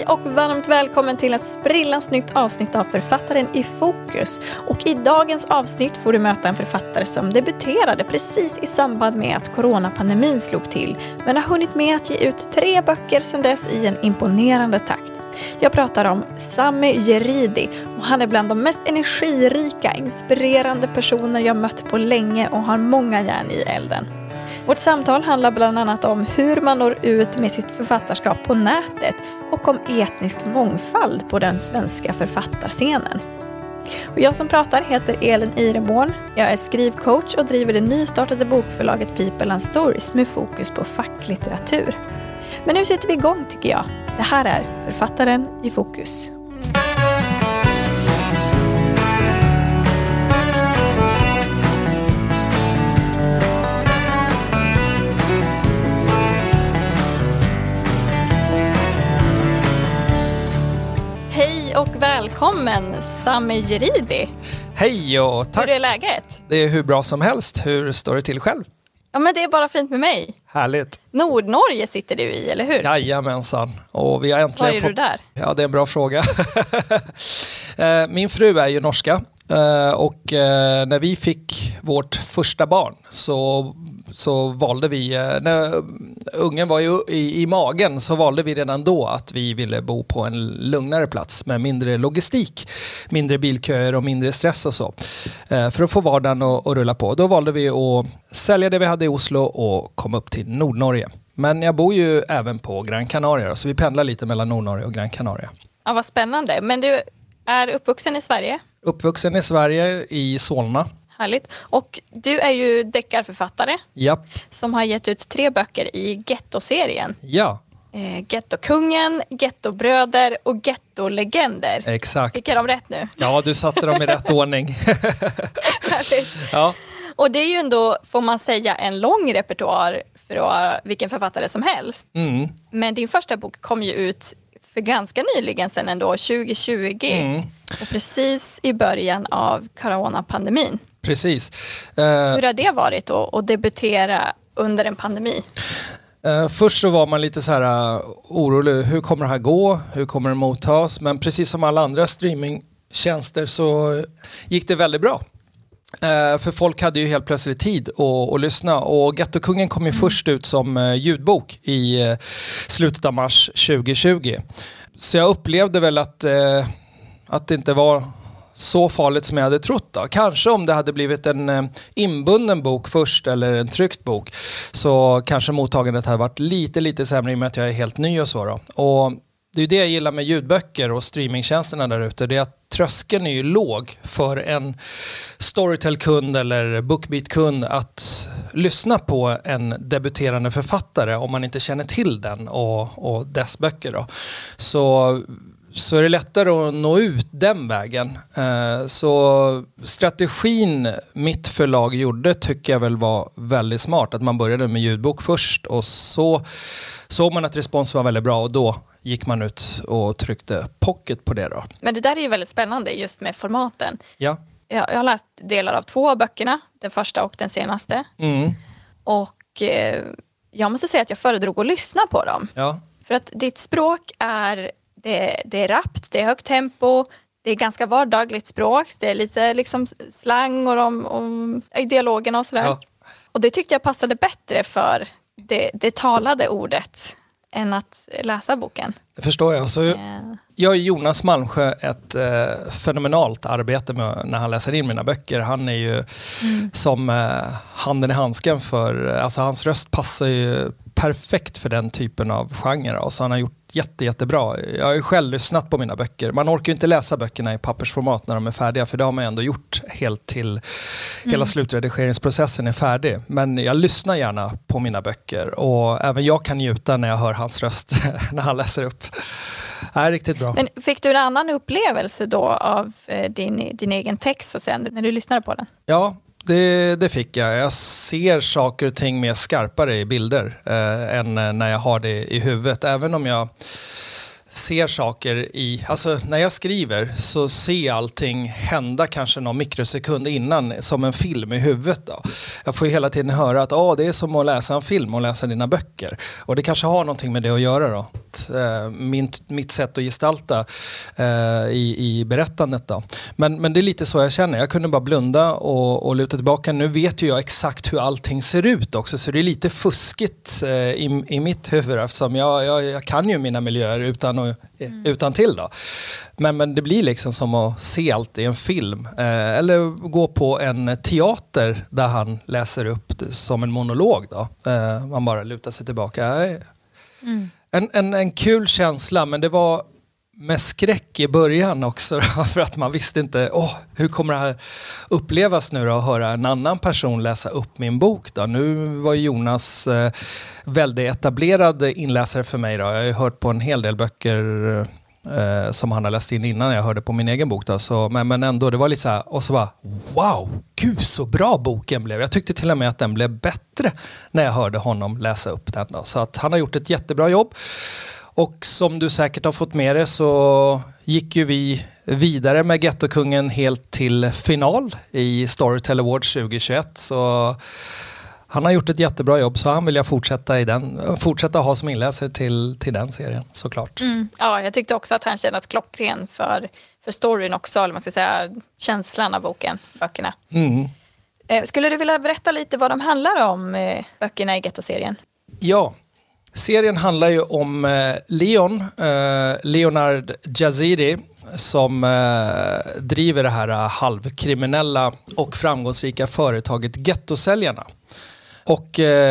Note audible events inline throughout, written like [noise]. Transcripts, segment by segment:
Hej och varmt välkommen till ett sprillans nytt avsnitt av Författaren i fokus. Och i dagens avsnitt får du möta en författare som debuterade precis i samband med att coronapandemin slog till, men har hunnit med att ge ut tre böcker sedan dess i en imponerande takt. Jag pratar om Sami Jeridi och han är bland de mest energirika, inspirerande personer jag mött på länge och har många järn i elden. Vårt samtal handlar bland annat om hur man når ut med sitt författarskap på nätet och om etnisk mångfald på den svenska författarscenen. Och jag som pratar heter Elin Ireborn. Jag är skrivcoach och driver det nystartade bokförlaget People and Stories med fokus på facklitteratur. Men nu sätter vi igång tycker jag. Det här är Författaren i fokus. Hej och välkommen Sami Jeridi. Hej och tack! Hur är läget? Det är hur bra som helst. Hur står det till själv? Ja men det är bara fint med mig. Härligt! Nordnorge sitter du i, eller hur? Jajamensan. Och vi har äntligen Vad är du där? Ja, det är en bra fråga. [laughs] Eh, Min fru är ju norska eh, och eh, när vi fick vårt första barn så, så valde vi, eh, när ungen var i, i, i magen så valde vi redan då att vi ville bo på en lugnare plats med mindre logistik, mindre bilköer och mindre stress och så. Eh, För att få vardagen att, att rulla på. Då valde vi att sälja det vi hade i Oslo och komma upp till Nordnorge. Men jag bor ju även på Gran Canaria så vi pendlar lite mellan Nordnorge och Gran Canaria. Ja, vad spännande. Men du är uppvuxen i Sverige. Uppvuxen i Sverige, i Solna. Härligt. Och du är ju deckarförfattare Ja, som har gett ut tre böcker i Getto-serien. ja Eh, Gettokungen, Gettobröder och Gettolegender. exakt. Fick jag dem rätt nu? Ja, du satte dem i rätt [laughs] ordning. Ja, och det är ju ändå, får man säga, en lång repertoar för vilken författare som helst. mm, Men din första bok kom ju ut för ganska nyligen sen ändå, 2020. mm, Och precis i början av coronapandemin. Precis. Eh, Hur har det varit att debutera under en pandemi? Eh, först så var man lite så här uh, orolig, hur kommer det här gå? Hur kommer det mottas? Men precis som alla andra streamingtjänster så gick det väldigt bra. För folk hade ju helt plötsligt tid att, lyssna och Gettokungen kom ju först ut som ljudbok i slutet av mars 2020. Så jag upplevde väl att, att det inte var så farligt som jag hade trott. Då. Kanske om det hade blivit en eh, inbunden bok först eller en tryckt bok så kanske mottagandet hade varit lite, lite sämre i och med att jag är helt ny och så. Då. Och det är det jag gillar med ljudböcker och streamingtjänsterna där ute. Det är att tröskeln är ju låg för en Storytel-kund eller Bookbeat-kund att lyssna på en debuterande författare om man inte känner till den och, och dess böcker. Då. Så så är det lättare att nå ut den vägen. Eh, Så strategin mitt förlag gjorde tycker jag väl var väldigt smart. Att man började med ljudbok först och så såg man att responsen var väldigt bra och då gick man ut och tryckte pocket på det då. Men det där är ju väldigt spännande just med formaten. Ja. Jag, jag har läst delar av två av böckerna, den första och den senaste. Mm. Och eh, jag måste säga att jag föredrog att lyssna på dem. Ja. För att ditt språk är, det, det är rappt, det är högt tempo, det är ganska vardagligt språk, det är lite liksom slang och, de, och dialogerna och sådär. Ja. Och det tyckte jag passade bättre för det, det talade ordet än att läsa boken. Det förstår jag. Så Eh, Jag och Jonas Malmsjö ett eh, fenomenalt arbete med när han läser in mina böcker. Han är ju som eh, handen i handsken för, alltså hans röst passar ju perfekt för den typen av genre. Och så han har gjort jätte, jättebra. Jag har ju själv lyssnat på mina böcker. Man orkar ju inte läsa böckerna i pappersformat när de är färdiga för det har man ju ändå gjort helt till hela slutredigeringsprocessen är färdig. Men jag lyssnar gärna på mina böcker och även jag kan njuta när jag hör hans röst [laughs] när han läser upp. är riktigt bra. Men fick du en annan upplevelse då av eh, din, din egen text så säga, när du lyssnade på den? Ja, det, det fick jag. Jag ser saker och ting mer skarpare i bilder eh, än eh, när jag har det i huvudet. Även om jag ser saker i, alltså när jag skriver så ser jag allting hända kanske någon mikrosekund innan som en film i huvudet. Då. Jag får ju hela tiden höra att oh, det är som att läsa en film och läsa dina böcker. Och det kanske har någonting med det att göra då. Eh, min, mitt sätt att gestalta eh, i, i berättandet då. Men, men det är lite så jag känner, jag kunde bara blunda och, och luta tillbaka. Nu vet ju jag exakt hur allting ser ut också så det är lite fuskigt eh, i, i mitt huvud eftersom jag, jag, jag kan ju mina miljöer utan och, mm. utan till då. Men, men det blir liksom som att se allt i en film. Eh, eller gå på en teater där han läser upp som en monolog. Då. Eh, man bara lutar sig tillbaka. Mm. En, en, en kul känsla men det var med skräck i början också [laughs] för att man visste inte oh, hur kommer det här upplevas nu då att höra en annan person läsa upp min bok. Då? Nu var Jonas eh, väldigt etablerad inläsare för mig. Då. Jag har ju hört på en hel del böcker eh, eh, som han har läst in innan jag hörde på min egen bok. Då. Så, men, men ändå, det var lite så här, och så bara wow, gud så bra boken blev. Jag tyckte till och med att den blev bättre när jag hörde honom läsa upp den. Då. Så att han har gjort ett jättebra jobb. Och som du säkert har fått med dig så gick ju vi vidare med Gettokungen helt till final i Storytel Awards 2021. Så han har gjort ett jättebra jobb så han vill jag fortsätta, i den, fortsätta ha som inläsare till, till den serien såklart. Mm. Ja, jag tyckte också att han kändes klockren för, för storyn också, eller man ska säga känslan av boken, böckerna. Mm. Eh, skulle du vilja berätta lite vad de handlar om, eh, böckerna i Getto-serien? Ja, Serien handlar ju om eh, Leon, eh, Leonard Jaziri, som eh, driver det här halvkriminella och framgångsrika företaget Gettosäljarna. Och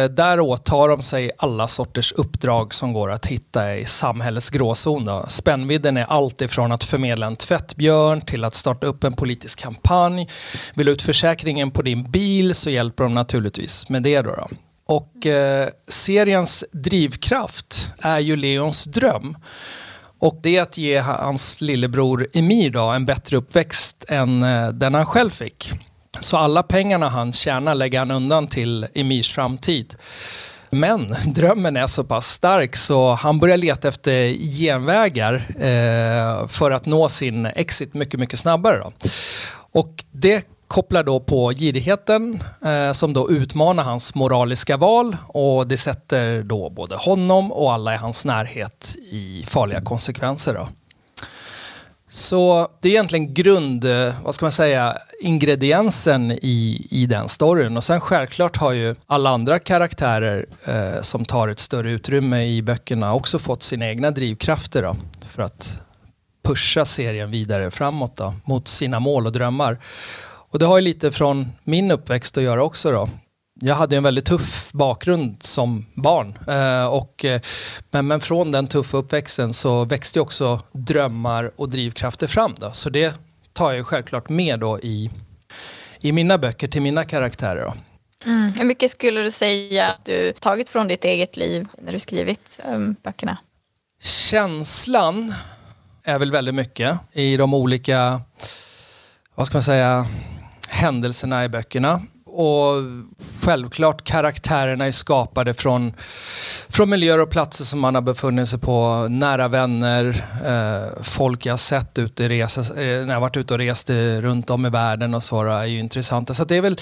där åtar de sig alla sorters uppdrag som går att hitta i samhällets gråzon. Då. Spännvidden är allt ifrån att förmedla en tvättbjörn till att starta upp en politisk kampanj. Vill du ut försäkringen på din bil så hjälper de naturligtvis med det. Då, då. Och eh, seriens drivkraft är ju Leons dröm. Och det är att ge hans lillebror Emir då, en bättre uppväxt än eh, den han själv fick. Så alla pengarna han tjänar lägger han undan till Emirs framtid. Men drömmen är så pass stark så han börjar leta efter genvägar eh, för att nå sin exit mycket, mycket snabbare. Då. Och det kopplar då på girigheten eh, som då utmanar hans moraliska val och det sätter då både honom och alla i hans närhet i farliga konsekvenser. Då. Så det är egentligen grund, eh, vad ska man säga, ingrediensen i, i den storyn. Och sen självklart har ju alla andra karaktärer eh, som tar ett större utrymme i böckerna också fått sina egna drivkrafter då, för att pusha serien vidare framåt då, mot sina mål och drömmar. Och det har ju lite från min uppväxt att göra också då. Jag hade en väldigt tuff bakgrund som barn. Eh, och, eh, men, men från den tuffa uppväxten så växte också drömmar och drivkrafter fram. Då. Så det tar jag självklart med då i, i mina böcker till mina karaktärer. Då. Mm. Hur mycket skulle du säga att du tagit från ditt eget liv när du skrivit um, böckerna? Känslan är väl väldigt mycket i de olika, vad ska man säga, händelserna i böckerna. Och självklart karaktärerna är skapade från, från miljöer och platser som man har befunnit sig på, nära vänner, eh, folk jag sett ute resa, eh, när jag varit ute och rest runt om i världen och så är ju intressanta. Så det är väl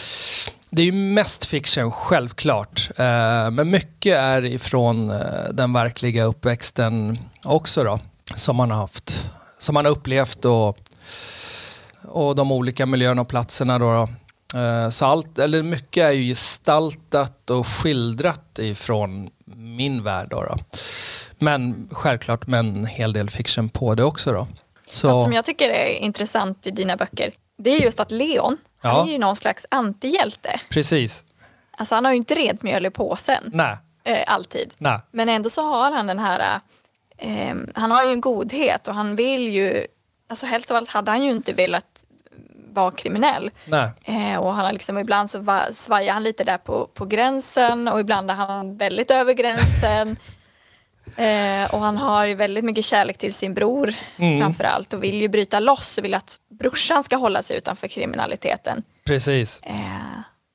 det är ju mest fiction, självklart. Eh, men mycket är ifrån eh, den verkliga uppväxten också då, som man har haft, som man har upplevt och och de olika miljöerna och platserna. Då, då. Eh, så allt, eller mycket är ju gestaltat och skildrat ifrån min värld. Då, då. Men självklart med en hel del fiction på det också. Då. Så... Något som jag tycker är intressant i dina böcker, det är just att Leon, ja. han är ju någon slags antihjälte. Precis. Alltså han har ju inte rent mjöl i påsen. Nej. Eh, alltid. Nej. Men ändå så har han den här, eh, han har ju en godhet och han vill ju, alltså helst av allt hade han ju inte velat var kriminell. Eh, och han har liksom, ibland så va, svajar han lite där på, på gränsen och ibland är han väldigt över gränsen. [laughs] Eh, och han har ju väldigt mycket kärlek till sin bror mm. framförallt och vill ju bryta loss och vill att brorsan ska hålla sig utanför kriminaliteten. Precis. Eh,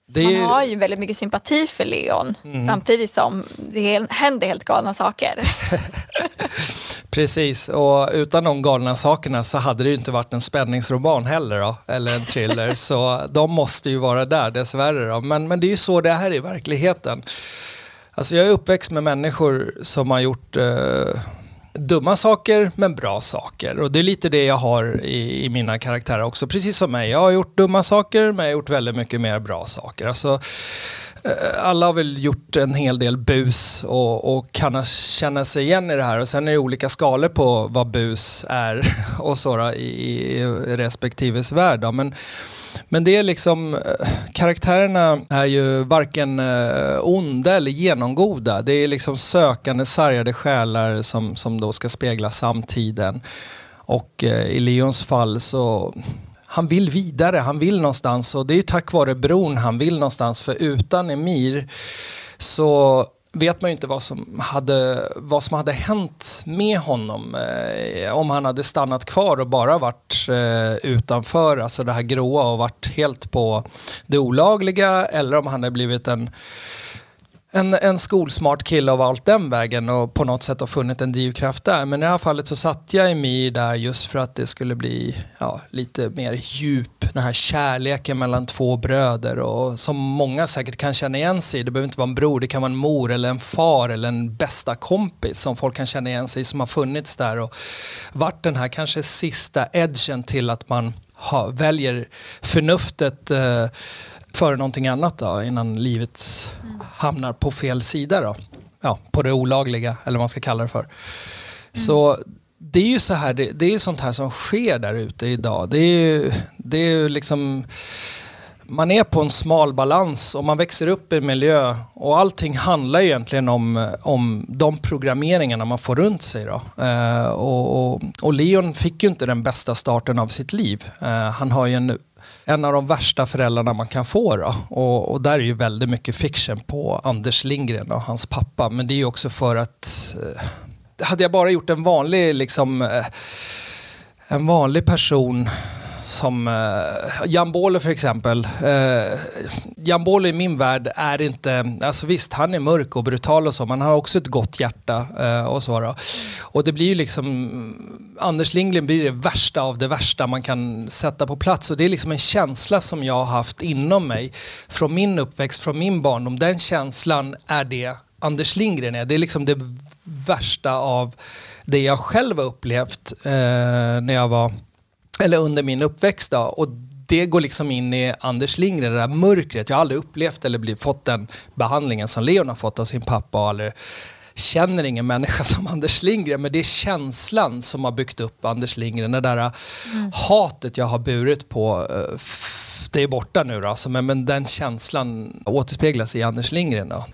det man har ju väldigt mycket sympati för Leon mm. samtidigt som det händer helt galna saker. [laughs] Precis, och utan de galna sakerna så hade det ju inte varit en spänningsroman heller då, eller en thriller. [laughs] så de måste ju vara där dessvärre då. Men, men det är ju så det här är i verkligheten. Alltså jag är uppväxt med människor som har gjort eh, dumma saker men bra saker. Och det är lite det jag har i, i, mina karaktärer också. Precis som mig. Jag har gjort dumma saker men jag har gjort väldigt mycket mer bra saker. Alltså, Eh, alla har väl gjort en hel del bus och, och kan känna sig igen i det här. Och sen är det olika skalor på vad bus är [laughs] och så i, i respektive värld. Men men det är liksom, eh, karaktärerna är ju varken eh, onda eller genomgoda. Det är liksom sökande, sargade själar som, som då ska spegla samtiden. Och i Leons fall så han vill vidare, han vill någonstans. Och det är ju tack vare bron han vill någonstans. För utan Emir så vet man ju inte vad som hade, vad som hade hänt med honom eh, om han hade stannat kvar och bara varit eh, utanför, alltså det här gråa och varit helt på det olagliga eller om han hade blivit en en, en skolsmart kille av allt den vägen och på något sätt har funnit en drivkraft där. Men i det här fallet så satte jag mig där just för att det skulle bli ja, lite mer djup, den här kärleken mellan två bröder och som många säkert kan känna igen sig i. Det behöver inte vara en bror, det kan vara en mor eller en far eller en bästa kompis som folk kan känna igen sig i som har funnits där och varit den här kanske sista edgen till att man ha, väljer förnuftet eh, före någonting annat då, innan livet mm. hamnar på fel sida då. Ja, på det olagliga, eller vad man ska kalla det för. Mm. Så det är ju så här, det, det är sånt här som sker där ute idag. Det är ju, det är ju liksom man är på en smal balans och man växer upp i en miljö och allting handlar egentligen om, om de programmeringarna man får runt sig. Då. Eh, och, och, och, Leon fick ju inte den bästa starten av sitt liv. Eh, han har ju en en av de värsta föräldrarna man kan få. Då. Och, och där är ju väldigt mycket fiction på Anders Lindgren och hans pappa. Men det är ju också för att eh, hade jag bara gjort en vanlig, liksom, eh, en vanlig person som uh, Jan för exempel. Uh, Jan i min värld är inte, alltså visst han är mörk och brutal och så, men han har också ett gott hjärta uh, och så. Då. Och det blir ju liksom, Anders Lindgren blir det värsta av det värsta man kan sätta på plats och det är liksom en känsla som jag har haft inom mig från min uppväxt, från min barndom. Den känslan är det Anders Lindgren är. Det är liksom det värsta av det jag själv har upplevt när jag var eller under min uppväxt då, och det går liksom in i Anders Lindgren, det där mörkret. Jag har aldrig upplevt eller blivit, fått den behandlingen som Leon har fått av sin pappa. Eller känner ingen människa [laughs] som Anders Lindgren, men det är känslan som har byggt upp Anders Lindgren. Det där mm. hatet jag har burit på, eh, det är borta nu då, alltså, men, men den känslan återspeglas i Anders Lindgren. Då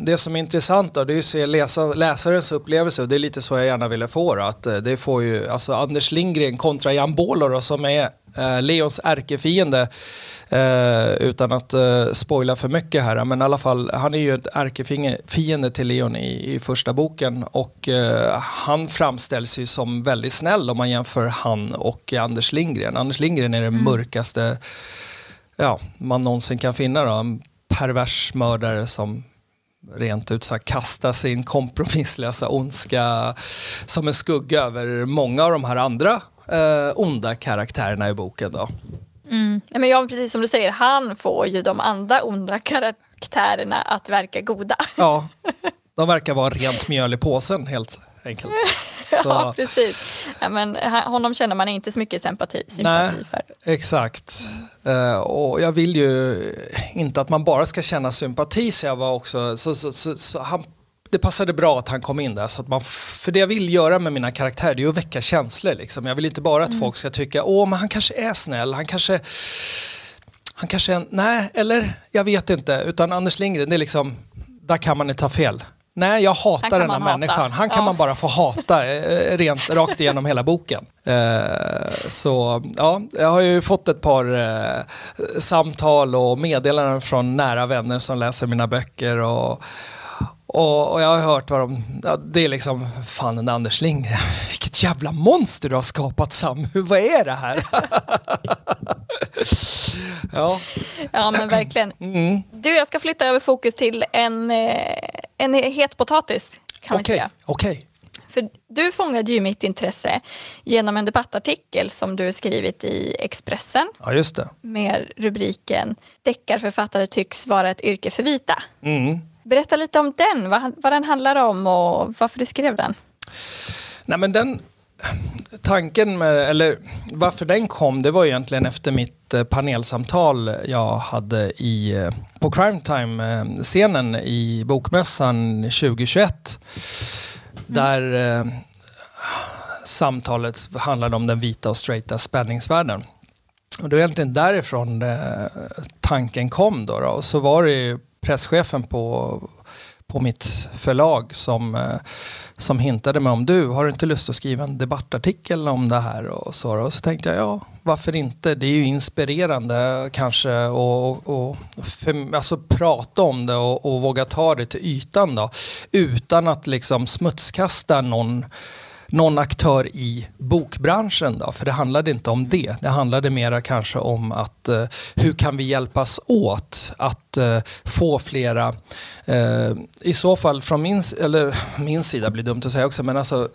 det som är intressant då, det är att se läsa, läsarens upplevelse och det är lite så jag gärna ville få då, att eh, det får ju, alltså Anders Lindgren kontra Jan Bålo då, som är eh, Leons ärkefiende eh, utan att eh, spoila för mycket här, men i alla fall han är ju ett ärkefiende till Leon i, i första boken och eh, han framställs ju som väldigt snäll om man jämför han och Anders Lindgren. Anders Lindgren är det mm. mörkaste ja, man någonsin kan finna då, en pervers mördare som rent ut sagt kasta sin kompromisslösa ondska som en skugga över många av de här andra eh, onda karaktärerna i boken. Då. Mm. Ja, men ja, precis som du säger, han får ju de andra onda karaktärerna att verka goda. Ja, [laughs] de verkar vara rent mjöl i påsen helt enkelt. [laughs] ja, precis. Ja, men honom känner man inte så mycket sympati, sympati Nej, för. Exakt. Uh, och jag vill ju inte att man bara ska känna sympati, så jag var också, så, så, så, så han det passade bra att han kom in där. Så att man, för det jag vill göra med mina karaktärer det är att väcka känslor. Liksom. Jag vill inte bara att mm. folk ska tycka, åh men han kanske är snäll, han kanske, han kanske är en, nej, eller jag vet inte. Utan Anders Lindgren, det är liksom, där kan man inte ta fel. Nej, jag hatar den här människan. Han kan ja. man bara få hata eh, rent, rakt igenom hela boken. Eh, så ja, jag har ju fått ett par eh, samtal och meddelanden från nära vänner som läser mina böcker. Och, och, och, jag har hört vad de, ja, det är liksom, fan den Anders Lindgren, [laughs] vilket jävla monster du har skapat Sam, vad är det här? [laughs] ja. ja men verkligen. Mm. Du, jag ska flytta över fokus till en, eh, en het potatis kan okay. vi säga. Okay. För du fångade ju mitt intresse genom en debattartikel som du skrivit i Expressen. Ja, just det. Med rubriken Deckarförfattare tycks vara ett yrke för vita. Mm. Berätta lite om den, vad, vad den handlar om och varför du skrev den. Nej, men den tanken med, eller varför den kom, det var egentligen efter mitt eh, panelsamtal jag hade i, eh, på Crime Time-scenen i Bokmässan 2021. Mm. Där eh, samtalet handlade om den vita och straighta spänningsvärlden. Och det var egentligen därifrån eh, tanken kom då, då. Och så var det presschefen på, på mitt förlag som eh, som hintade mig om du, har du inte lust att skriva en debattartikel om det här? Och så, och så tänkte jag, ja, varför inte? Det är ju inspirerande kanske och, och för, alltså, prata om det och, och våga ta det till ytan då. Utan att liksom smutskasta någon någon aktör i bokbranschen då? För det handlade inte om det. Det handlade mera kanske om att eh, hur kan vi hjälpas åt att eh, få flera, eh, i så fall från min, eller min sida blir dumt att säga också, men alltså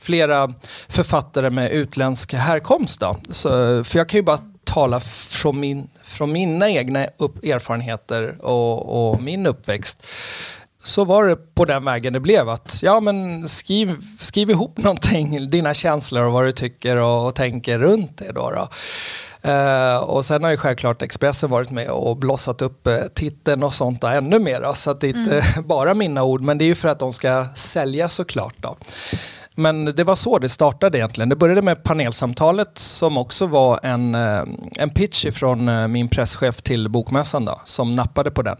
flera författare med utländsk härkomst då. Så, för jag kan ju bara tala från, min, från mina egna upp, erfarenheter och, och min uppväxt så var det på den vägen det blev. att ja men Skriv, skriv ihop [laughs] någonting, dina känslor och vad du tycker och, och tänker runt det. Då, då. Uh, och sen har ju självklart Expressen varit med och blossat upp uh, titeln och sånt där ännu mer. Då, så att det är inte mm. [laughs] bara mina ord, men det är ju för att de ska sälja såklart. Då. Men det var så det startade egentligen. Det började med panelsamtalet som också var en, uh, en pitch från min presschef till Bokmässan då, som nappade på den.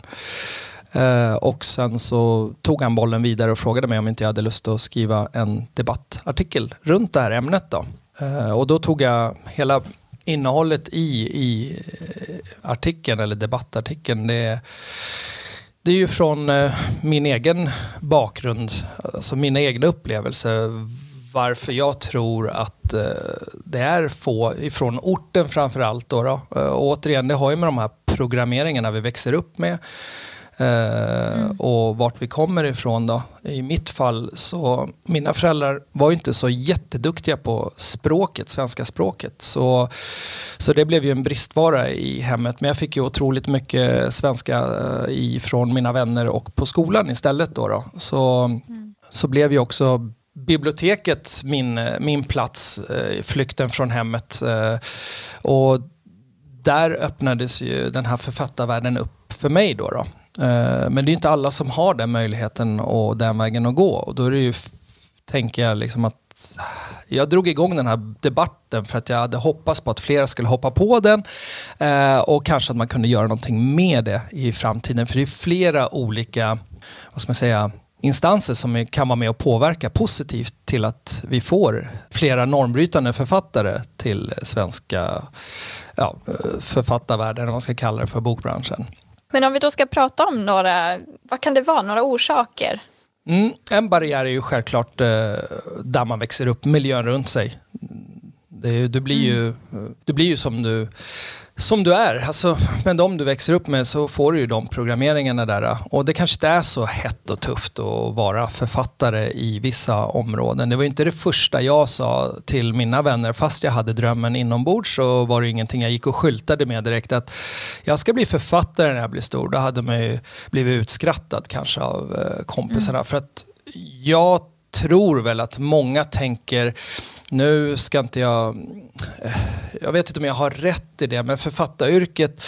Uh, och sen så tog han bollen vidare och frågade mig om inte jag hade lust att skriva en debattartikel runt det här ämnet. Då. Uh, och då tog jag hela innehållet i, i eh, artikeln, eller debattartikeln. Det, det är ju från min egen bakgrund, alltså mina egna upplevelser varför jag tror att eh, det är få ifrån orten framför allt. Då, då. Återigen, det har ju med de här programmeringarna vi växer upp med. Mm. Och vart vi kommer ifrån då. I mitt fall så, mina föräldrar var ju inte så jätteduktiga på språket, svenska språket. Så, så det blev ju en bristvara i hemmet. Men jag fick ju otroligt mycket svenska eh, ifrån mina vänner och på skolan istället då. då. Så, mm. så blev ju också biblioteket min, min plats, eh, flykten från hemmet. Eh, och där öppnades ju den här författarvärlden upp för mig då. då. Eh, men det är inte alla som har den möjligheten och den vägen att gå. Och då är det ju, tänker jag, liksom att jag drog igång den här debatten för att jag hade hoppats på att flera skulle hoppa på den eh, och kanske att man kunde göra någonting med det i framtiden. För det är flera olika, vad ska man säga, instanser som kan vara med och påverka positivt till att vi får flera normbrytande författare till svenska ja, eh, författarvärlden, vad man ska kalla det för bokbranschen. Men om vi då ska prata om några, vad kan det vara, några orsaker? Mm, en barriär är ju självklart eh, där man växer upp, miljön runt sig. Det, du, blir ju, mm. du blir ju som du som du är. Alltså, med de du växer upp med så får du ju de programmeringarna där. Och det kanske inte är så hett och tufft att vara författare i vissa områden. Det var inte det första jag sa till mina vänner. Fast jag hade drömmen inombords så var det ingenting jag gick och skyltade med direkt. Att jag ska bli författare när jag blir stor. Då hade man ju blivit utskrattad kanske av eh, kompisarna. Mm. För att jag tror väl att många tänker nu ska inte jag, eh, jag vet inte om jag har rätt i det, men författaryrket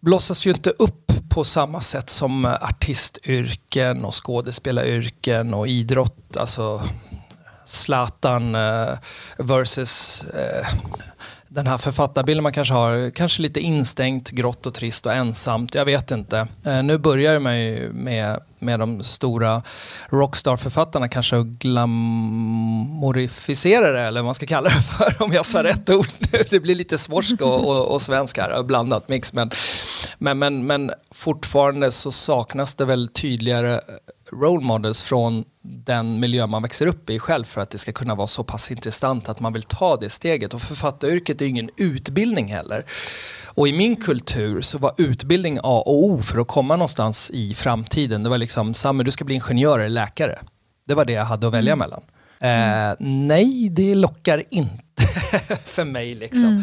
blossas ju inte upp på samma sätt som artistyrken och skådespelaryrken och idrott. Alltså Zlatan eh, versus eh, den här författarbilden man kanske har, kanske lite instängt, grått och trist och ensamt. Jag vet inte. Eh, nu börjar man ju med, med de stora rockstar-författarna kanske att glamorificera det, eller vad man ska kalla det för, om jag sa mm. rätt ord. [laughs] det blir lite svorsk och, och, och svensk här, blandat mix. Men, men, men, men fortfarande så saknas det väl tydligare role models från den miljö man växer upp i själv för att det ska kunna vara så pass intressant att man vill ta det steget. Och författaryrket är ingen utbildning heller. Och i min kultur så var utbildning A och O för att komma någonstans i framtiden. Det var liksom, Sami du ska bli ingenjör eller läkare. Det var det jag hade att välja Mm. mellan. Eh, nej, det lockar inte [laughs] för mig liksom. Mm.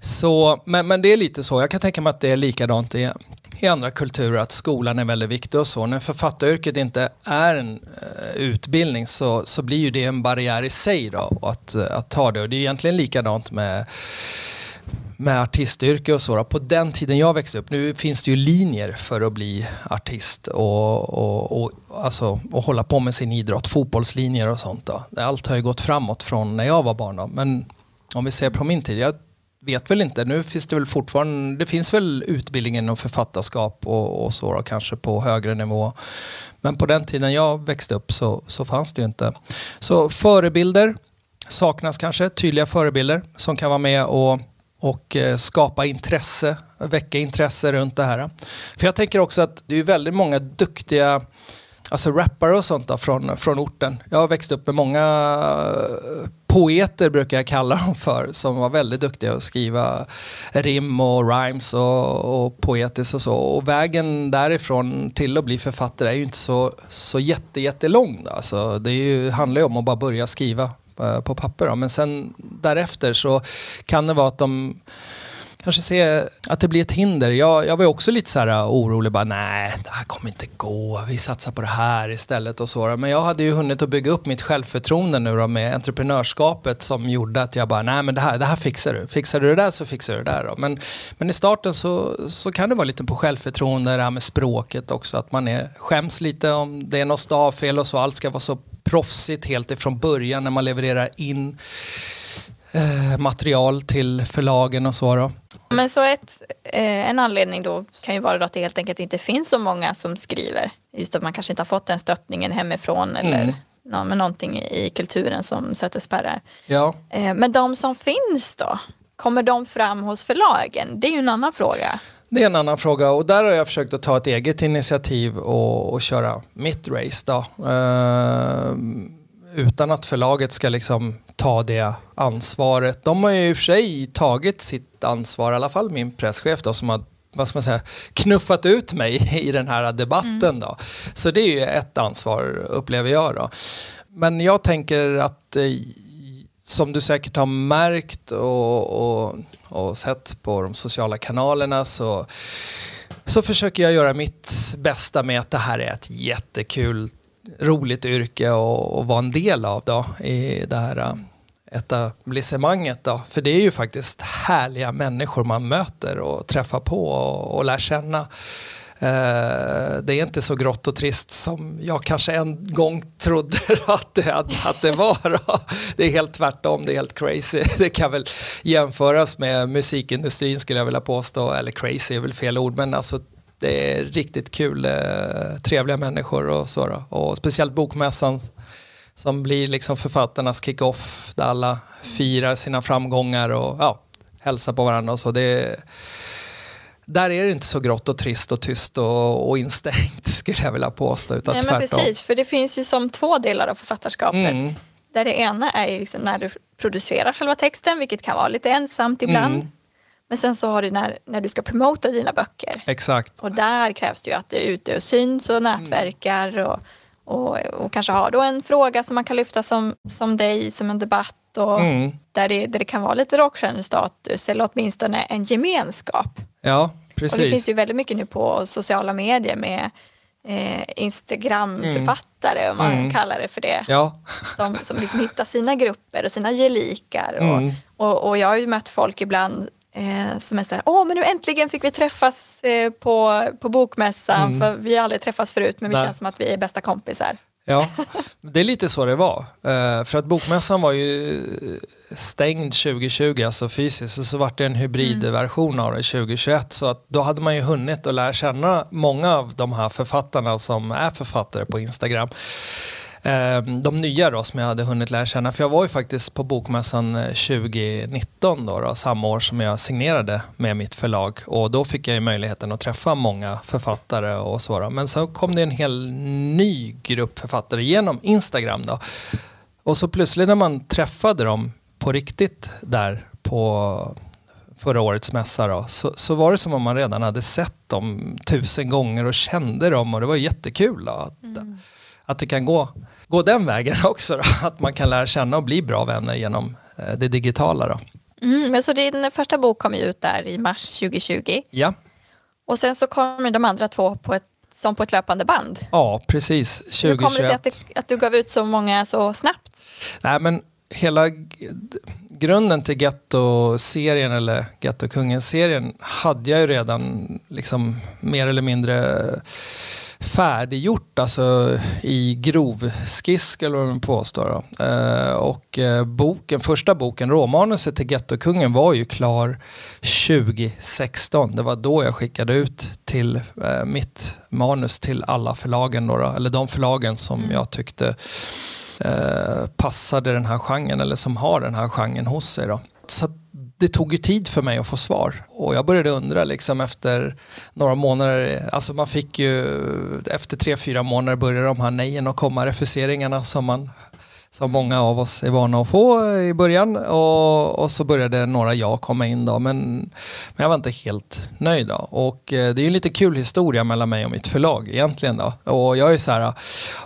Så, men, men det är lite så, jag kan tänka mig att det är likadant i, i andra kulturer, att skolan är väldigt viktig och så. När författaryrket inte är en eh, utbildning så, så blir ju det en barriär i sig då, att, eh, att ta det. Och det är egentligen likadant med med artistyrke och så. Då. På den tiden jag växte upp, nu finns det ju linjer för att bli artist och, och, och, alltså, och hålla på med sin idrott, fotbollslinjer och sånt. Då. Allt har ju gått framåt från när jag var barn. Då. Men om vi ser på min tid, jag vet väl inte, nu finns det väl fortfarande, det finns väl utbildningen inom författarskap och, och så då, kanske på högre nivå. Men på den tiden jag växte upp så, så fanns det ju inte. Så förebilder saknas kanske, tydliga förebilder som kan vara med och och eh, skapa intresse, väcka intresse runt det här. För jag tänker också att det är väldigt många duktiga alltså rappare och sånt då, från, från orten. Jag har växt upp med många eh, poeter brukar jag kalla dem för som var väldigt duktiga att skriva rim och rhymes och, och poetiskt och så. Och vägen därifrån till att bli författare är ju inte så, så jätte, jättelång. Alltså, det är ju, handlar ju om att bara börja skriva eh, på papper. Då. Men sen därefter så kan det vara att de kanske se att det blir ett hinder. Jag, jag var ju också lite så här äh, orolig, bara nej, det här kommer inte gå, vi satsar på det här istället och så. Men jag hade ju hunnit att bygga upp mitt självförtroende nu då med entreprenörskapet som gjorde att jag bara, nej men det här, det här fixar du. Fixar du det där så fixar du det där. Då. Men, men i starten så, så kan det vara lite på självförtroende, det här med språket också, att man är, skäms lite om det är något stavfel och så, allt ska vara så proffsigt helt ifrån början när man levererar in eh, material till förlagen och så. Då. Men så ett, eh, en anledning då kan ju vara då att det helt enkelt inte finns så många som skriver. Just att man kanske inte har fått den stöttningen hemifrån eller Mm. nå- men någonting i kulturen som sätter spärrar. Ja. Eh, men de som finns då? Kommer de fram hos förlagen? Det är ju en annan fråga. Det är en annan fråga och där har jag försökt att ta ett eget initiativ och, och köra mitt race då. Eh, utan att förlaget ska liksom ta det ansvaret. De har ju i och för sig tagit sitt ansvar, i alla fall min presschef då som har vad ska man säga, knuffat ut mig [laughs] i den här debatten. Då. Så det är ju ett ansvar upplever jag. Då. Men jag tänker att eh, som du säkert har märkt och, och, och sett på de sociala kanalerna så, så försöker jag göra mitt bästa med att det här är ett jättekul, roligt yrke och, och vara en del av då, i det här äh, etablissemanget. Då. För det är ju faktiskt härliga människor man möter och träffar på och, och lär känna. Eh, det är inte så grått och trist som jag kanske en gång trodde [laughs] att det, att, att det var. Då. Det är helt tvärtom, det är helt crazy. [laughs] Det kan väl jämföras med musikindustrin skulle jag vilja påstå, eller crazy är väl fel ord, men alltså det är riktigt kul, eh, trevliga människor och så. Då. Och speciellt bokmässan som blir liksom författarnas kick-off där alla firar sina framgångar och ja, hälsar på varandra och så. Det är, där är det inte så grått och trist och tyst och, och instängt [laughs] skulle jag vilja påstå. Utan Nej, men tvärtom. precis, för det finns ju som två delar av författarskapet. Mm. Där det ena är liksom när du producerar själva texten, vilket kan vara lite ensamt ibland. Mm. Men sen så har du när, när du ska promota dina böcker. Exakt. Och där krävs det ju att du är ute och syns och nätverkar och, och, och kanske har då en fråga som man kan lyfta som, som dig, som en debatt och Mm. där, det, där det kan vara lite rockstjärnestatus eller åtminstone en gemenskap. Ja, Och det finns precis. ju väldigt mycket nu på sociala medier med eh, Instagramförfattare, om man Mm. kallar det för det, Ja, som, som liksom hittar sina grupper och sina gelikar. Och, Mm. och, och jag har ju mött folk ibland eh, som är så här, åh men nu äntligen fick vi träffas eh, på, på bokmässan, Mm. för vi har aldrig träffats förut men vi Nej. känns som att vi är bästa kompisar. ja, [laughs] det är lite så det var. Eh, för att bokmässan var ju stängd 2020, alltså fysiskt, och så var det en hybridversion av det 2021. Så att då hade man ju hunnit att lära känna många av de här författarna som är författare på Instagram. Eh, De nya då som jag hade hunnit lära känna, för jag var ju faktiskt på bokmässan eh, 2019 då, då, samma år som jag signerade med mitt förlag och då fick jag ju möjligheten att träffa många författare och så. Då. Men så kom det en hel ny grupp författare genom Instagram då. Och så plötsligt när man träffade dem på riktigt där på förra årets mässa då, så, så var det som om man redan hade sett dem tusen gånger och kände dem och det var jättekul. Då, Mm att det kan gå, gå den vägen [laughs] också. Då. Att man kan lära känna och bli bra vänner genom eh, det digitala. Då. Mm, men så din första bok kom ju ut där i mars 2020. Ja. Och sen så kommer de andra två på ett, som på ett löpande band. Ja, precis. 2021. Hur kommer det sig att, det, att du gav ut så många så snabbt? Nej, men hela grunden till Getto-serien eller Getto-kungen-serien hade jag ju redan liksom mer eller mindre färdiggjort, alltså i grovskiss skulle man påstå. Eh, och eh, boken, första boken, råmanuset till Gettokungen var ju klar 2016. Det var då jag skickade ut till eh, mitt manus till alla förlagen, då, eller de förlagen som mm. jag tyckte eh, passade den här genren eller som har den här genren hos sig. Då. Så det tog ju tid för mig att få svar. Och jag började undra liksom efter några månader, alltså man fick ju efter tre, fyra månader började de här nejen att komma, refuseringarna som man som många av oss är vana att få i början. Och, och så började några ja komma in då, men, men jag var inte helt nöjd. Då. Och eh, det är ju en lite kul historia mellan mig och mitt förlag egentligen. Då. Och jag är så här,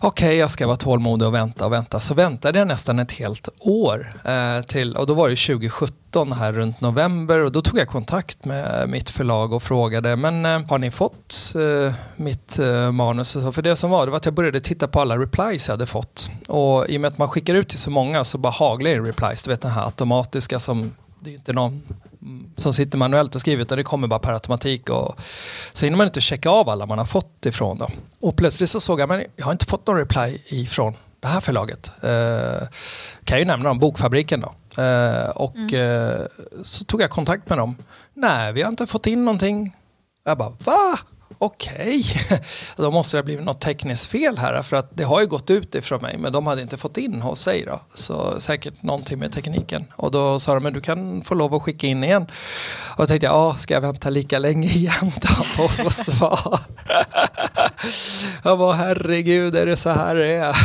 okej okay, jag ska vara tålmodig och vänta och vänta. Så väntade jag nästan ett helt år eh, till, och då var det 2017 här runt november och då tog jag kontakt med mitt förlag och frågade men eh, har ni fått eh, mitt eh, manus? För det som var det var att jag började titta på alla replies jag hade fått och i och med att man skickar ut till så många så bara haglar det replies, du vet den här automatiska som det är inte någon som sitter manuellt och skriver utan det kommer bara per automatik. Och, så hinner man inte checka av alla man har fått ifrån. Då. Och plötsligt så såg jag, men jag har inte fått någon reply ifrån det här förlaget. Eh, kan jag ju nämna dem, Bokfabriken då. Eh, och mm. eh, så tog jag kontakt med dem. Nej, vi har inte fått in någonting. Jag bara, va? okej, okay. [laughs] då måste det ha blivit något tekniskt fel här för att det har ju gått ut ifrån mig men de hade inte fått in hos sig då. Så säkert någonting med tekniken. Och då sa de, men du kan få lov att skicka in igen. Och då tänkte jag, ja, ska jag vänta lika länge [laughs] igen då på att få svar? [laughs] jag bara, herregud, är det så här det är?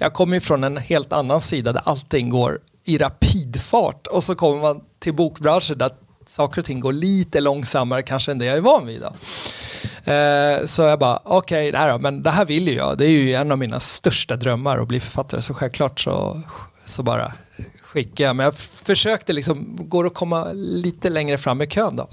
jag kommer ju från en helt annan sida där allting går i rapidfart och så kommer man till bokbranschen där saker och ting går lite långsammare kanske än det jag är van vid. Då. Eh, så jag bara, okej, okay, men det här vill ju jag. Det är ju en av mina största drömmar att bli författare. Så självklart så, så bara skickar jag. Men jag försökte liksom, går att komma lite längre fram i kön då.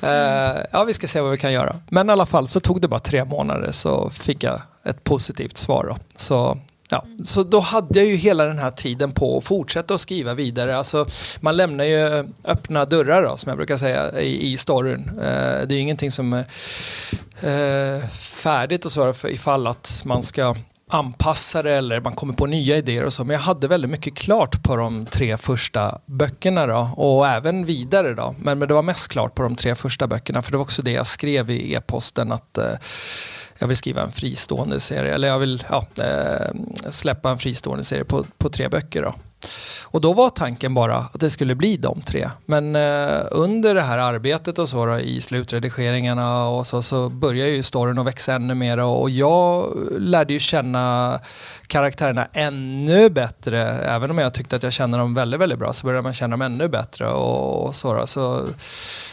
Eh, ja, vi ska se vad vi kan göra. Men i alla fall så tog det bara tre månader så fick jag ett positivt svar. Då. Så Ja, så då hade jag ju hela den här tiden på att fortsätta att skriva vidare. Alltså, man lämnar ju öppna dörrar då, som jag brukar säga i, i storyn. Eh, det är ju ingenting som är eh, färdigt och så för ifall att man ska anpassa det eller man kommer på nya idéer och så. Men jag hade väldigt mycket klart på de tre första böckerna då och även vidare då. Men, men det var mest klart på de tre första böckerna för det var också det jag skrev i e-posten att eh, jag vill skriva en fristående serie, eller jag vill ja, eh, släppa en fristående serie på, på tre böcker. Då. Och då var tanken bara att det skulle bli de tre. Men eh, under det här arbetet och så då, i slutredigeringarna och så, så började ju storyn att växa ännu mer och, jag lärde ju känna karaktärerna ännu bättre. Även om jag tyckte att jag kände dem väldigt, väldigt bra så började man känna dem ännu bättre och, och så. Då. Så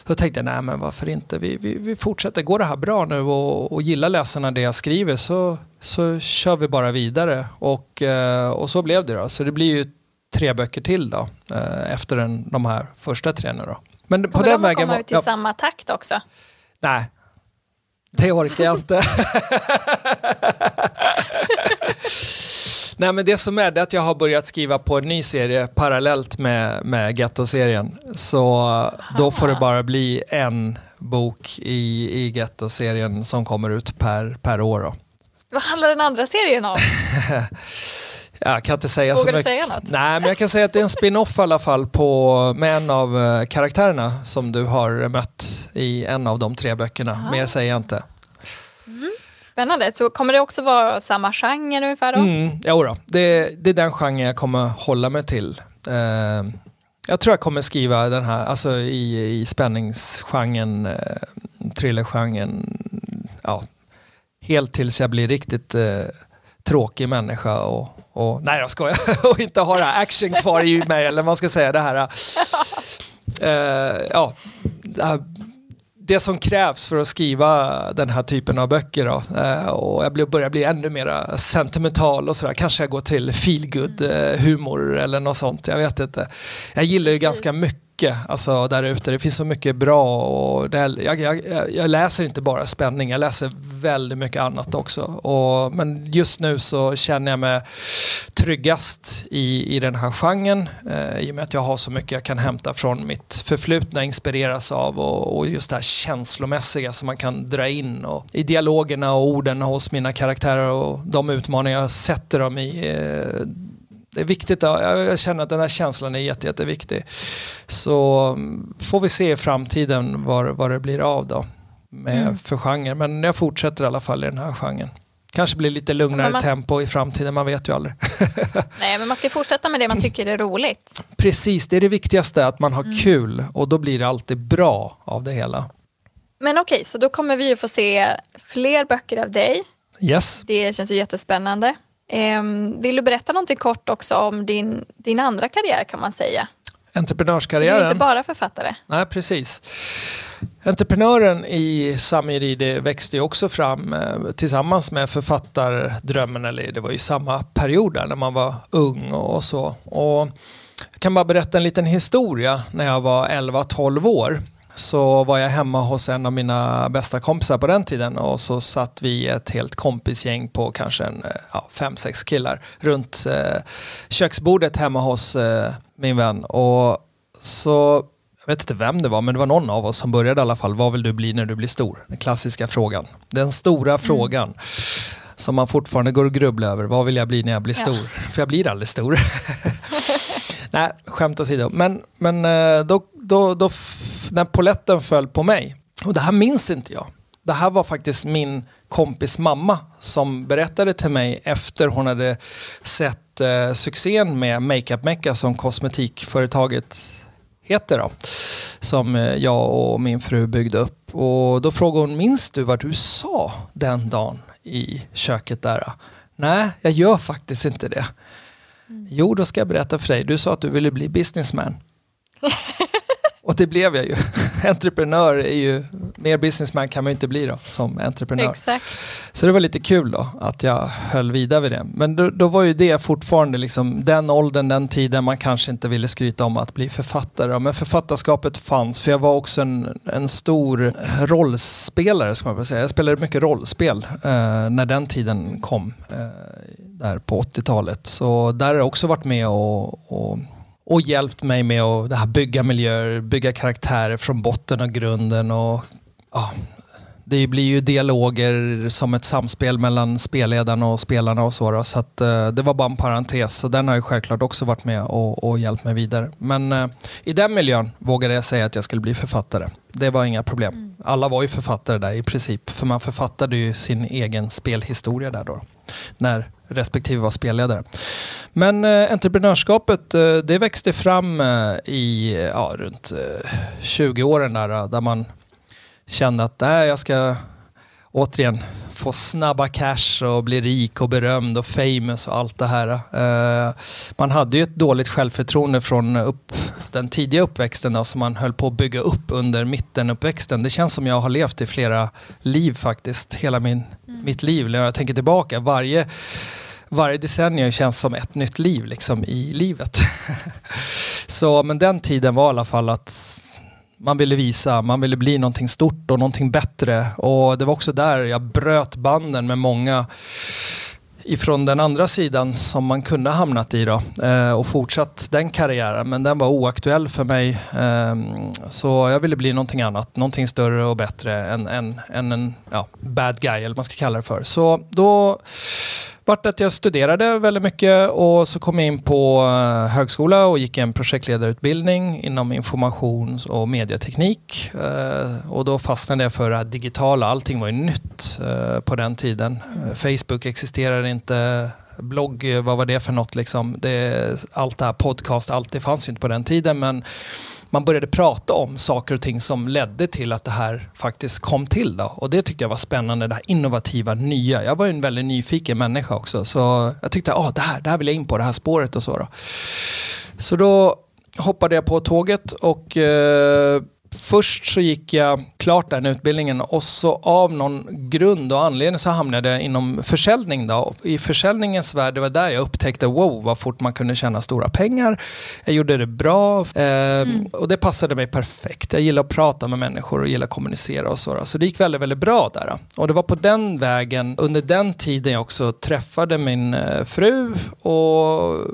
Så tänkte jag, nej men varför inte, vi, vi, vi fortsätter, går det här bra nu och, och gillar läsarna det jag skriver så, så kör vi bara vidare. Och, eh, och så blev det då. Så det blir ju tre böcker till då, eh, efter den, de här första tre nu då. Men Kommer på den de vägen, komma ut i ja, samma takt också? Nej, det orkar jag inte. Nej men det som är det att jag har börjat skriva på en ny serie parallellt med, med Getto-serien. Så Aha. då får det bara bli en bok i, i Getto-serien som kommer ut per, per år. Då. Vad handlar den andra serien om? [laughs] Jag kan inte säga Vågar mycket. säga något? Nej, men jag kan säga att det är en spin-off i alla fall på, med en av uh, karaktärerna som du har mött i en av de tre böckerna. Aha. Mer säger jag inte. Mm. Spännande. Så kommer det också vara samma genre ungefär då? Mm, jo då. Det, det är den genren jag kommer hålla mig till. Uh, jag tror jag kommer skriva den här, alltså i, i spänningsgenren, uh, thrillergenren, ja, helt tills jag blir riktigt uh, tråkig människa och och, nej jag skojar, [laughs] och inte ha det här action kvar i mig eller vad man ska säga det här. Uh, ja, det här det som krävs för att skriva den här typen av böcker. Då. Eh, och jag börjar bli ännu mer sentimental och sådär. Kanske jag går till feelgood eh, humor eller något sånt. Jag vet inte. Jag gillar ju ganska mycket mycket alltså, där ute. Det finns så mycket bra. Och det, jag, jag, jag, läser inte bara spänning, jag läser väldigt mycket annat också. Och, men just nu så känner jag mig tryggast i, i den här genren eh, i och med att jag har så mycket jag kan hämta från mitt förflutna, inspireras av och, och just det här känslomässiga som man kan dra in och, i dialogerna och orden hos mina karaktärer och de utmaningar jag sätter dem i. Eh, det är viktigt, jag känner att den här känslan är jätte, jätteviktig. Så mm, får vi se i framtiden vad, vad det blir av då med mm. för genre. Men jag fortsätter i alla fall i den här genren. Kanske blir lite lugnare man... tempo i framtiden, man vet ju aldrig. [laughs] Nej, men man ska fortsätta med det man tycker är roligt. Precis, det är det viktigaste, att man har mm. kul och då blir det alltid bra av det hela. Men okej, okay, så då kommer vi att få se fler böcker av dig. Yes. Det känns ju jättespännande. Um, vill du berätta någonting kort också om din, din andra karriär kan man säga? Entreprenörskarriären? Du är inte bara författare. Nej, precis. Entreprenören i Samir växte ju också fram eh, tillsammans med författardrömmen, eller det var ju samma period där när man var ung och så. Och jag kan bara berätta en liten historia när jag var 11-12 år så var jag hemma hos en av mina bästa kompisar på den tiden och så satt vi ett helt kompisgäng på kanske en, eh, ja, fem, sex killar runt eh, köksbordet hemma hos eh, min vän. Och så, jag vet inte vem det var, men det var någon av oss som började i alla fall. Vad vill du bli när du blir stor? Den klassiska frågan. Den stora mm. frågan som man fortfarande går och grubblar över. Vad vill jag bli när jag blir stor? För jag blir aldrig stor. [laughs] [laughs] Nej, skämt åsido. Men, men eh, då, då, då, när poletten föll på mig, och det här minns inte jag. Det här var faktiskt min kompis mamma som berättade till mig efter hon hade sett eh, succén med Makeup Mecca som kosmetikföretaget heter då. Som eh, jag och min fru byggde upp. Och då frågade hon, minns du vad du sa den dagen i köket där? Nej, jag gör faktiskt inte det. Mm. Jo, då ska jag berätta för dig. Du sa att du ville bli businessman. Och det blev jag ju. [laughs] Entreprenör är ju, mer businessman kan man ju inte bli då som entreprenör. Exakt. Så det var lite kul då att jag höll vidare vid det. Men då, då, var ju det fortfarande liksom den åldern, den tiden man kanske inte ville skryta om att bli författare. Men författarskapet fanns för jag var också en, en stor rollspelare ska man väl säga. Jag spelade mycket rollspel eh, när den tiden kom. Eh, där på 80-talet. Så där har jag också varit med och, och, och hjälpt mig med att det här bygga miljöer, bygga karaktärer från botten och grunden. Och, ja, det blir ju dialoger som ett samspel mellan spelledarna och spelarna och så. Då, så att, uh, det var bara en parentes. Så den har ju självklart också varit med och, och hjälpt mig vidare. Men uh, i den miljön vågade jag säga att jag skulle bli författare. Det var inga problem. Mm. Alla var ju författare där i princip. För man författade ju sin egen spelhistoria där då. När respektive var spelledare. Men eh, entreprenörskapet eh, det växte fram eh, i ja, runt eh, 20 åren där, eh, där man kände att äh, jag ska återigen få snabba cash och bli rik och berömd och famous och allt det här. Uh, man hade ju ett dåligt självförtroende från upp, den tidiga uppväxten då, som man höll på att bygga upp under mittenuppväxten. Det känns som jag har levt i flera liv faktiskt, hela min, mm. mitt liv. När jag tänker tillbaka, varje varje decennium känns som ett nytt liv liksom, i livet. [laughs] så, men den tiden var i alla fall att man ville visa, man ville bli någonting stort och någonting bättre. Och det var också där jag bröt banden med många ifrån den andra sidan som man kunde hamnat i då eh, och fortsatt den karriären men den var oaktuell för mig. Eh, så jag ville bli någonting annat, någonting större och bättre än, än, än en ja, bad guy eller vad man ska kalla det för. Så då vart att jag studerade väldigt mycket och så kom jag in på eh, högskola och gick en projektledarutbildning inom informations och medieteknik. Eh, och då fastnade jag för det här digitala, allting var ju nytt eh, på den tiden. Facebook existerade inte, blogg, vad var det för något liksom? Det, allt det här podcast, allt det fanns ju inte på den tiden men man började prata om saker och ting som ledde till att det här faktiskt kom till. Då. Och det tyckte jag var spännande, det här innovativa, nya. Jag var ju en väldigt nyfiken människa också, så jag tyckte ah, det, här, det här vill jag in på, det här spåret och så. Då. Så då hoppade jag på tåget och eh, först så gick jag klart den utbildningen och så av någon grund och anledning så hamnade jag inom försäljning. Då. I försäljningens värld, det var där jag upptäckte wow vad fort man kunde tjäna stora pengar. Jag gjorde det bra eh, mm. och det passade mig perfekt. Jag gillar att prata med människor och gillar att kommunicera och så. Då. Så det gick väldigt, väldigt bra där. Och det var på den vägen, under den tiden jag också träffade min eh, fru och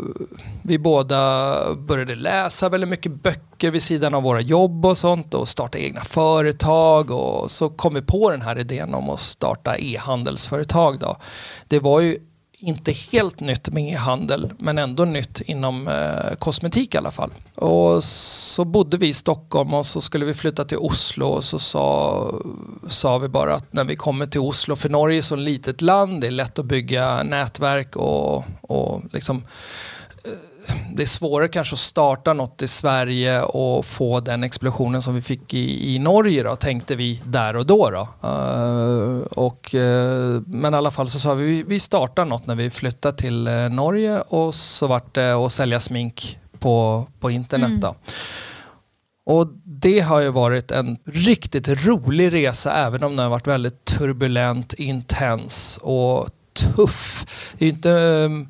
vi båda började läsa väldigt mycket böcker vid sidan av våra jobb och sånt och starta egna företag och så kom vi på den här idén om att starta e-handelsföretag. Då. Det var ju inte helt nytt med e-handel men ändå nytt inom eh, kosmetik i alla fall. Och så bodde vi i Stockholm och så skulle vi flytta till Oslo och så sa, sa vi bara att när vi kommer till Oslo, för Norge är så litet land, det är lätt att bygga nätverk och, och liksom det är svårare kanske att starta något i Sverige och få den explosionen som vi fick i, i Norge då, tänkte vi där och då. då. Uh, och, uh, men i alla fall så sa vi vi startar något när vi flyttade till uh, Norge och så vart det att sälja smink på, på internet. Mm. Då. Och det har ju varit en riktigt rolig resa även om den har varit väldigt turbulent, intens och tuff. Det är inte ehm,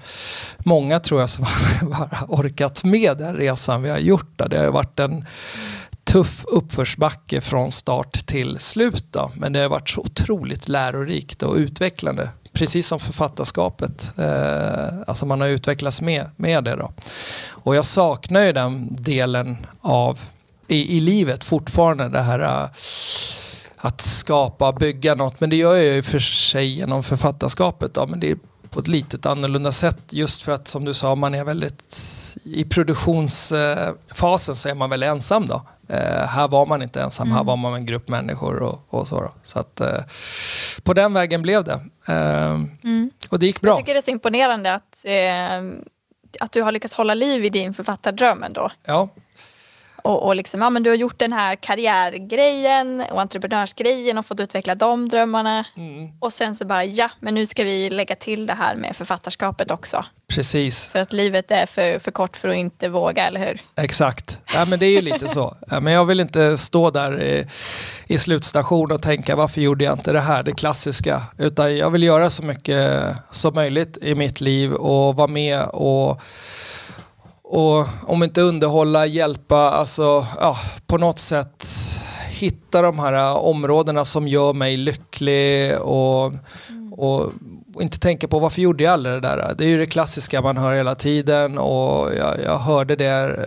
många tror jag som [laughs] har orkat med den resan vi har gjort. Där. Det har varit en tuff uppförsbacke från start till slut. Då. Men det har varit så otroligt lärorikt och utvecklande. Precis som författarskapet. Eh, alltså man har utvecklats med, med det. Då. Och jag saknar ju den delen av i, i livet fortfarande. Det här uh, att skapa, bygga något. Men det gör jag ju för sig genom författarskapet. Då, men det är på ett litet annorlunda sätt just för att som du sa, man är väldigt i produktionsfasen så är man väldigt ensam då. Eh, här var man inte ensam, mm. här var man en grupp människor och, och så. Då. Så att eh, på den vägen blev det. Eh, mm. Och det gick bra. Jag tycker det är så imponerande att, eh, att du har lyckats hålla liv i din författardröm ändå. Ja, och, och liksom, ja, men du har gjort den här karriärgrejen och entreprenörsgrejen och fått utveckla de drömmarna. Mm. Och sen så bara, ja, men nu ska vi lägga till det här med författarskapet också. Precis. För att livet är för, för kort för att inte våga, eller hur? Exakt. Ja, men det är ju lite så. Ja, men jag vill inte stå där i, i slutstation och tänka varför gjorde jag inte det här, det klassiska. Utan jag vill göra så mycket som möjligt i mitt liv och vara med och och om inte underhålla, hjälpa, alltså ja, på något sätt hitta de här äh, områdena som gör mig lycklig och, mm. och, och, inte tänka på varför gjorde jag aldrig det där. Det är ju det klassiska man hör hela tiden och jag, jag hörde det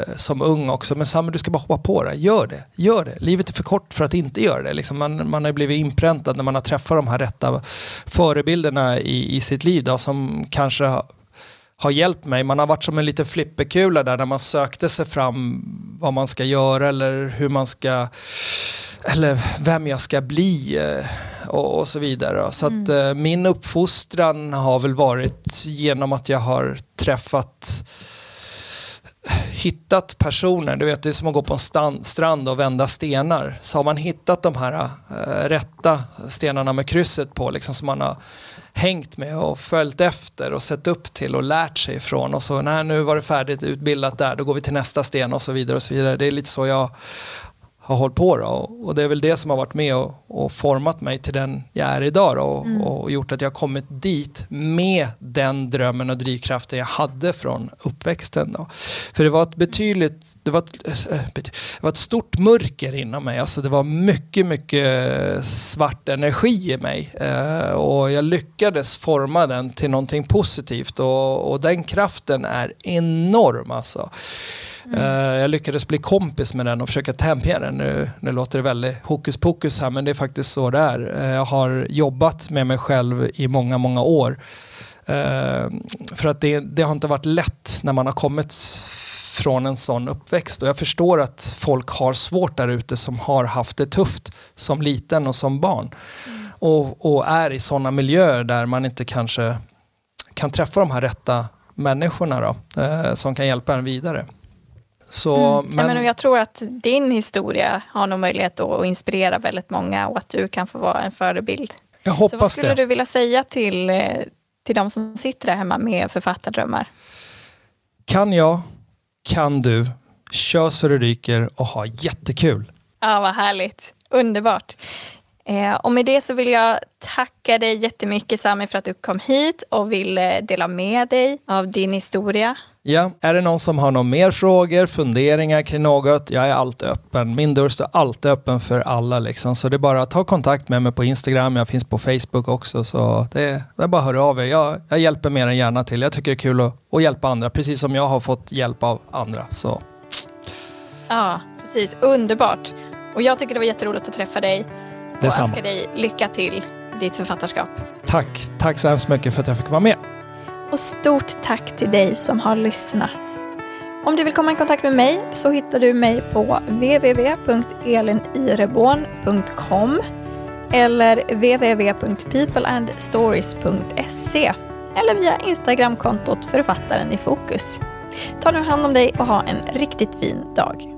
äh, som ung också. Men Samuel du ska bara hoppa på det, gör det, gör det. Livet är för kort för att inte göra det. Liksom man, man har blivit inpräntad när man har träffat de här rätta förebilderna i, i sitt liv då, som kanske har hjälpt mig. Man har varit som en liten flipperkula där när man sökte sig fram vad man ska göra eller hur man ska eller vem jag ska bli eh, och, och så vidare. Så mm. att eh, min uppfostran har väl varit genom att jag har träffat hittat personer, du vet det är som att gå på en stand, strand och vända stenar. Så har man hittat de här äh, rätta stenarna med krysset på, liksom som man har hängt med och följt efter och sett upp till och lärt sig ifrån och så när nu var det färdigt utbildat där, då går vi till nästa sten och så vidare och så vidare. Det är lite så jag har hållit på då. och det är väl det som har varit med och, och format mig till den jag är idag då, och, mm. och, gjort att jag kommit dit med den drömmen och drivkraften jag hade från uppväxten. Då. För det var ett betydligt, det var ett, äh, det var ett stort mörker inom mig, alltså det var mycket, mycket svart energi i mig uh, och jag lyckades forma den till någonting positivt och, och den kraften är enorm alltså. Mm. Uh, jag lyckades bli kompis med den och försöka tämja den. Nu, nu låter det väldigt hokus pokus här men det är faktiskt så det är. Uh, jag har jobbat med mig själv i många, många år. Uh, för att det, det har inte varit lätt när man har kommit från en sån uppväxt. Och jag förstår att folk har svårt där ute som har haft det tufft som liten och som barn. Mm. Och, och, är i sådana miljöer där man inte kanske kan träffa de här rätta människorna då, eh, som kan hjälpa en vidare. Så, mm. men... Ja, men jag tror att din historia har nog möjlighet att inspirera väldigt många och att du kan få vara en förebild. Jag hoppas Så vad skulle det. du vilja säga till, eh, till de som sitter där hemma med författardrömmar? Kan jag, kan du, kör så det ryker och ha jättekul. Ja, vad härligt. Underbart. Eh, och med det så vill jag tacka dig jättemycket Sami för att du kom hit och ville dela med dig av din historia. Ja, är det någon som har några mer frågor, funderingar kring något? Jag är alltid öppen. Min dörr står alltid öppen för alla liksom. Så det är bara att ta kontakt med mig på Instagram. Jag finns på Facebook också. Så det är, det är bara att höra av er. Jag, jag hjälper mer än gärna till. Jag tycker det är kul att, att hjälpa andra, precis som jag har fått hjälp av andra. Så. Ja, precis. Underbart. Och jag tycker det var jätteroligt att träffa dig. Och Detsamma. önskar dig lycka till ditt författarskap. Tack, tack så hemskt mycket för att jag fick vara med. Och stort tack till dig som har lyssnat. Om du vill komma i kontakt med mig så hittar du mig på www.elinireborn.com eller www.peopleandstories.se eller via Instagramkontot Författaren i fokus. Ta nu hand om dig och ha en riktigt fin dag.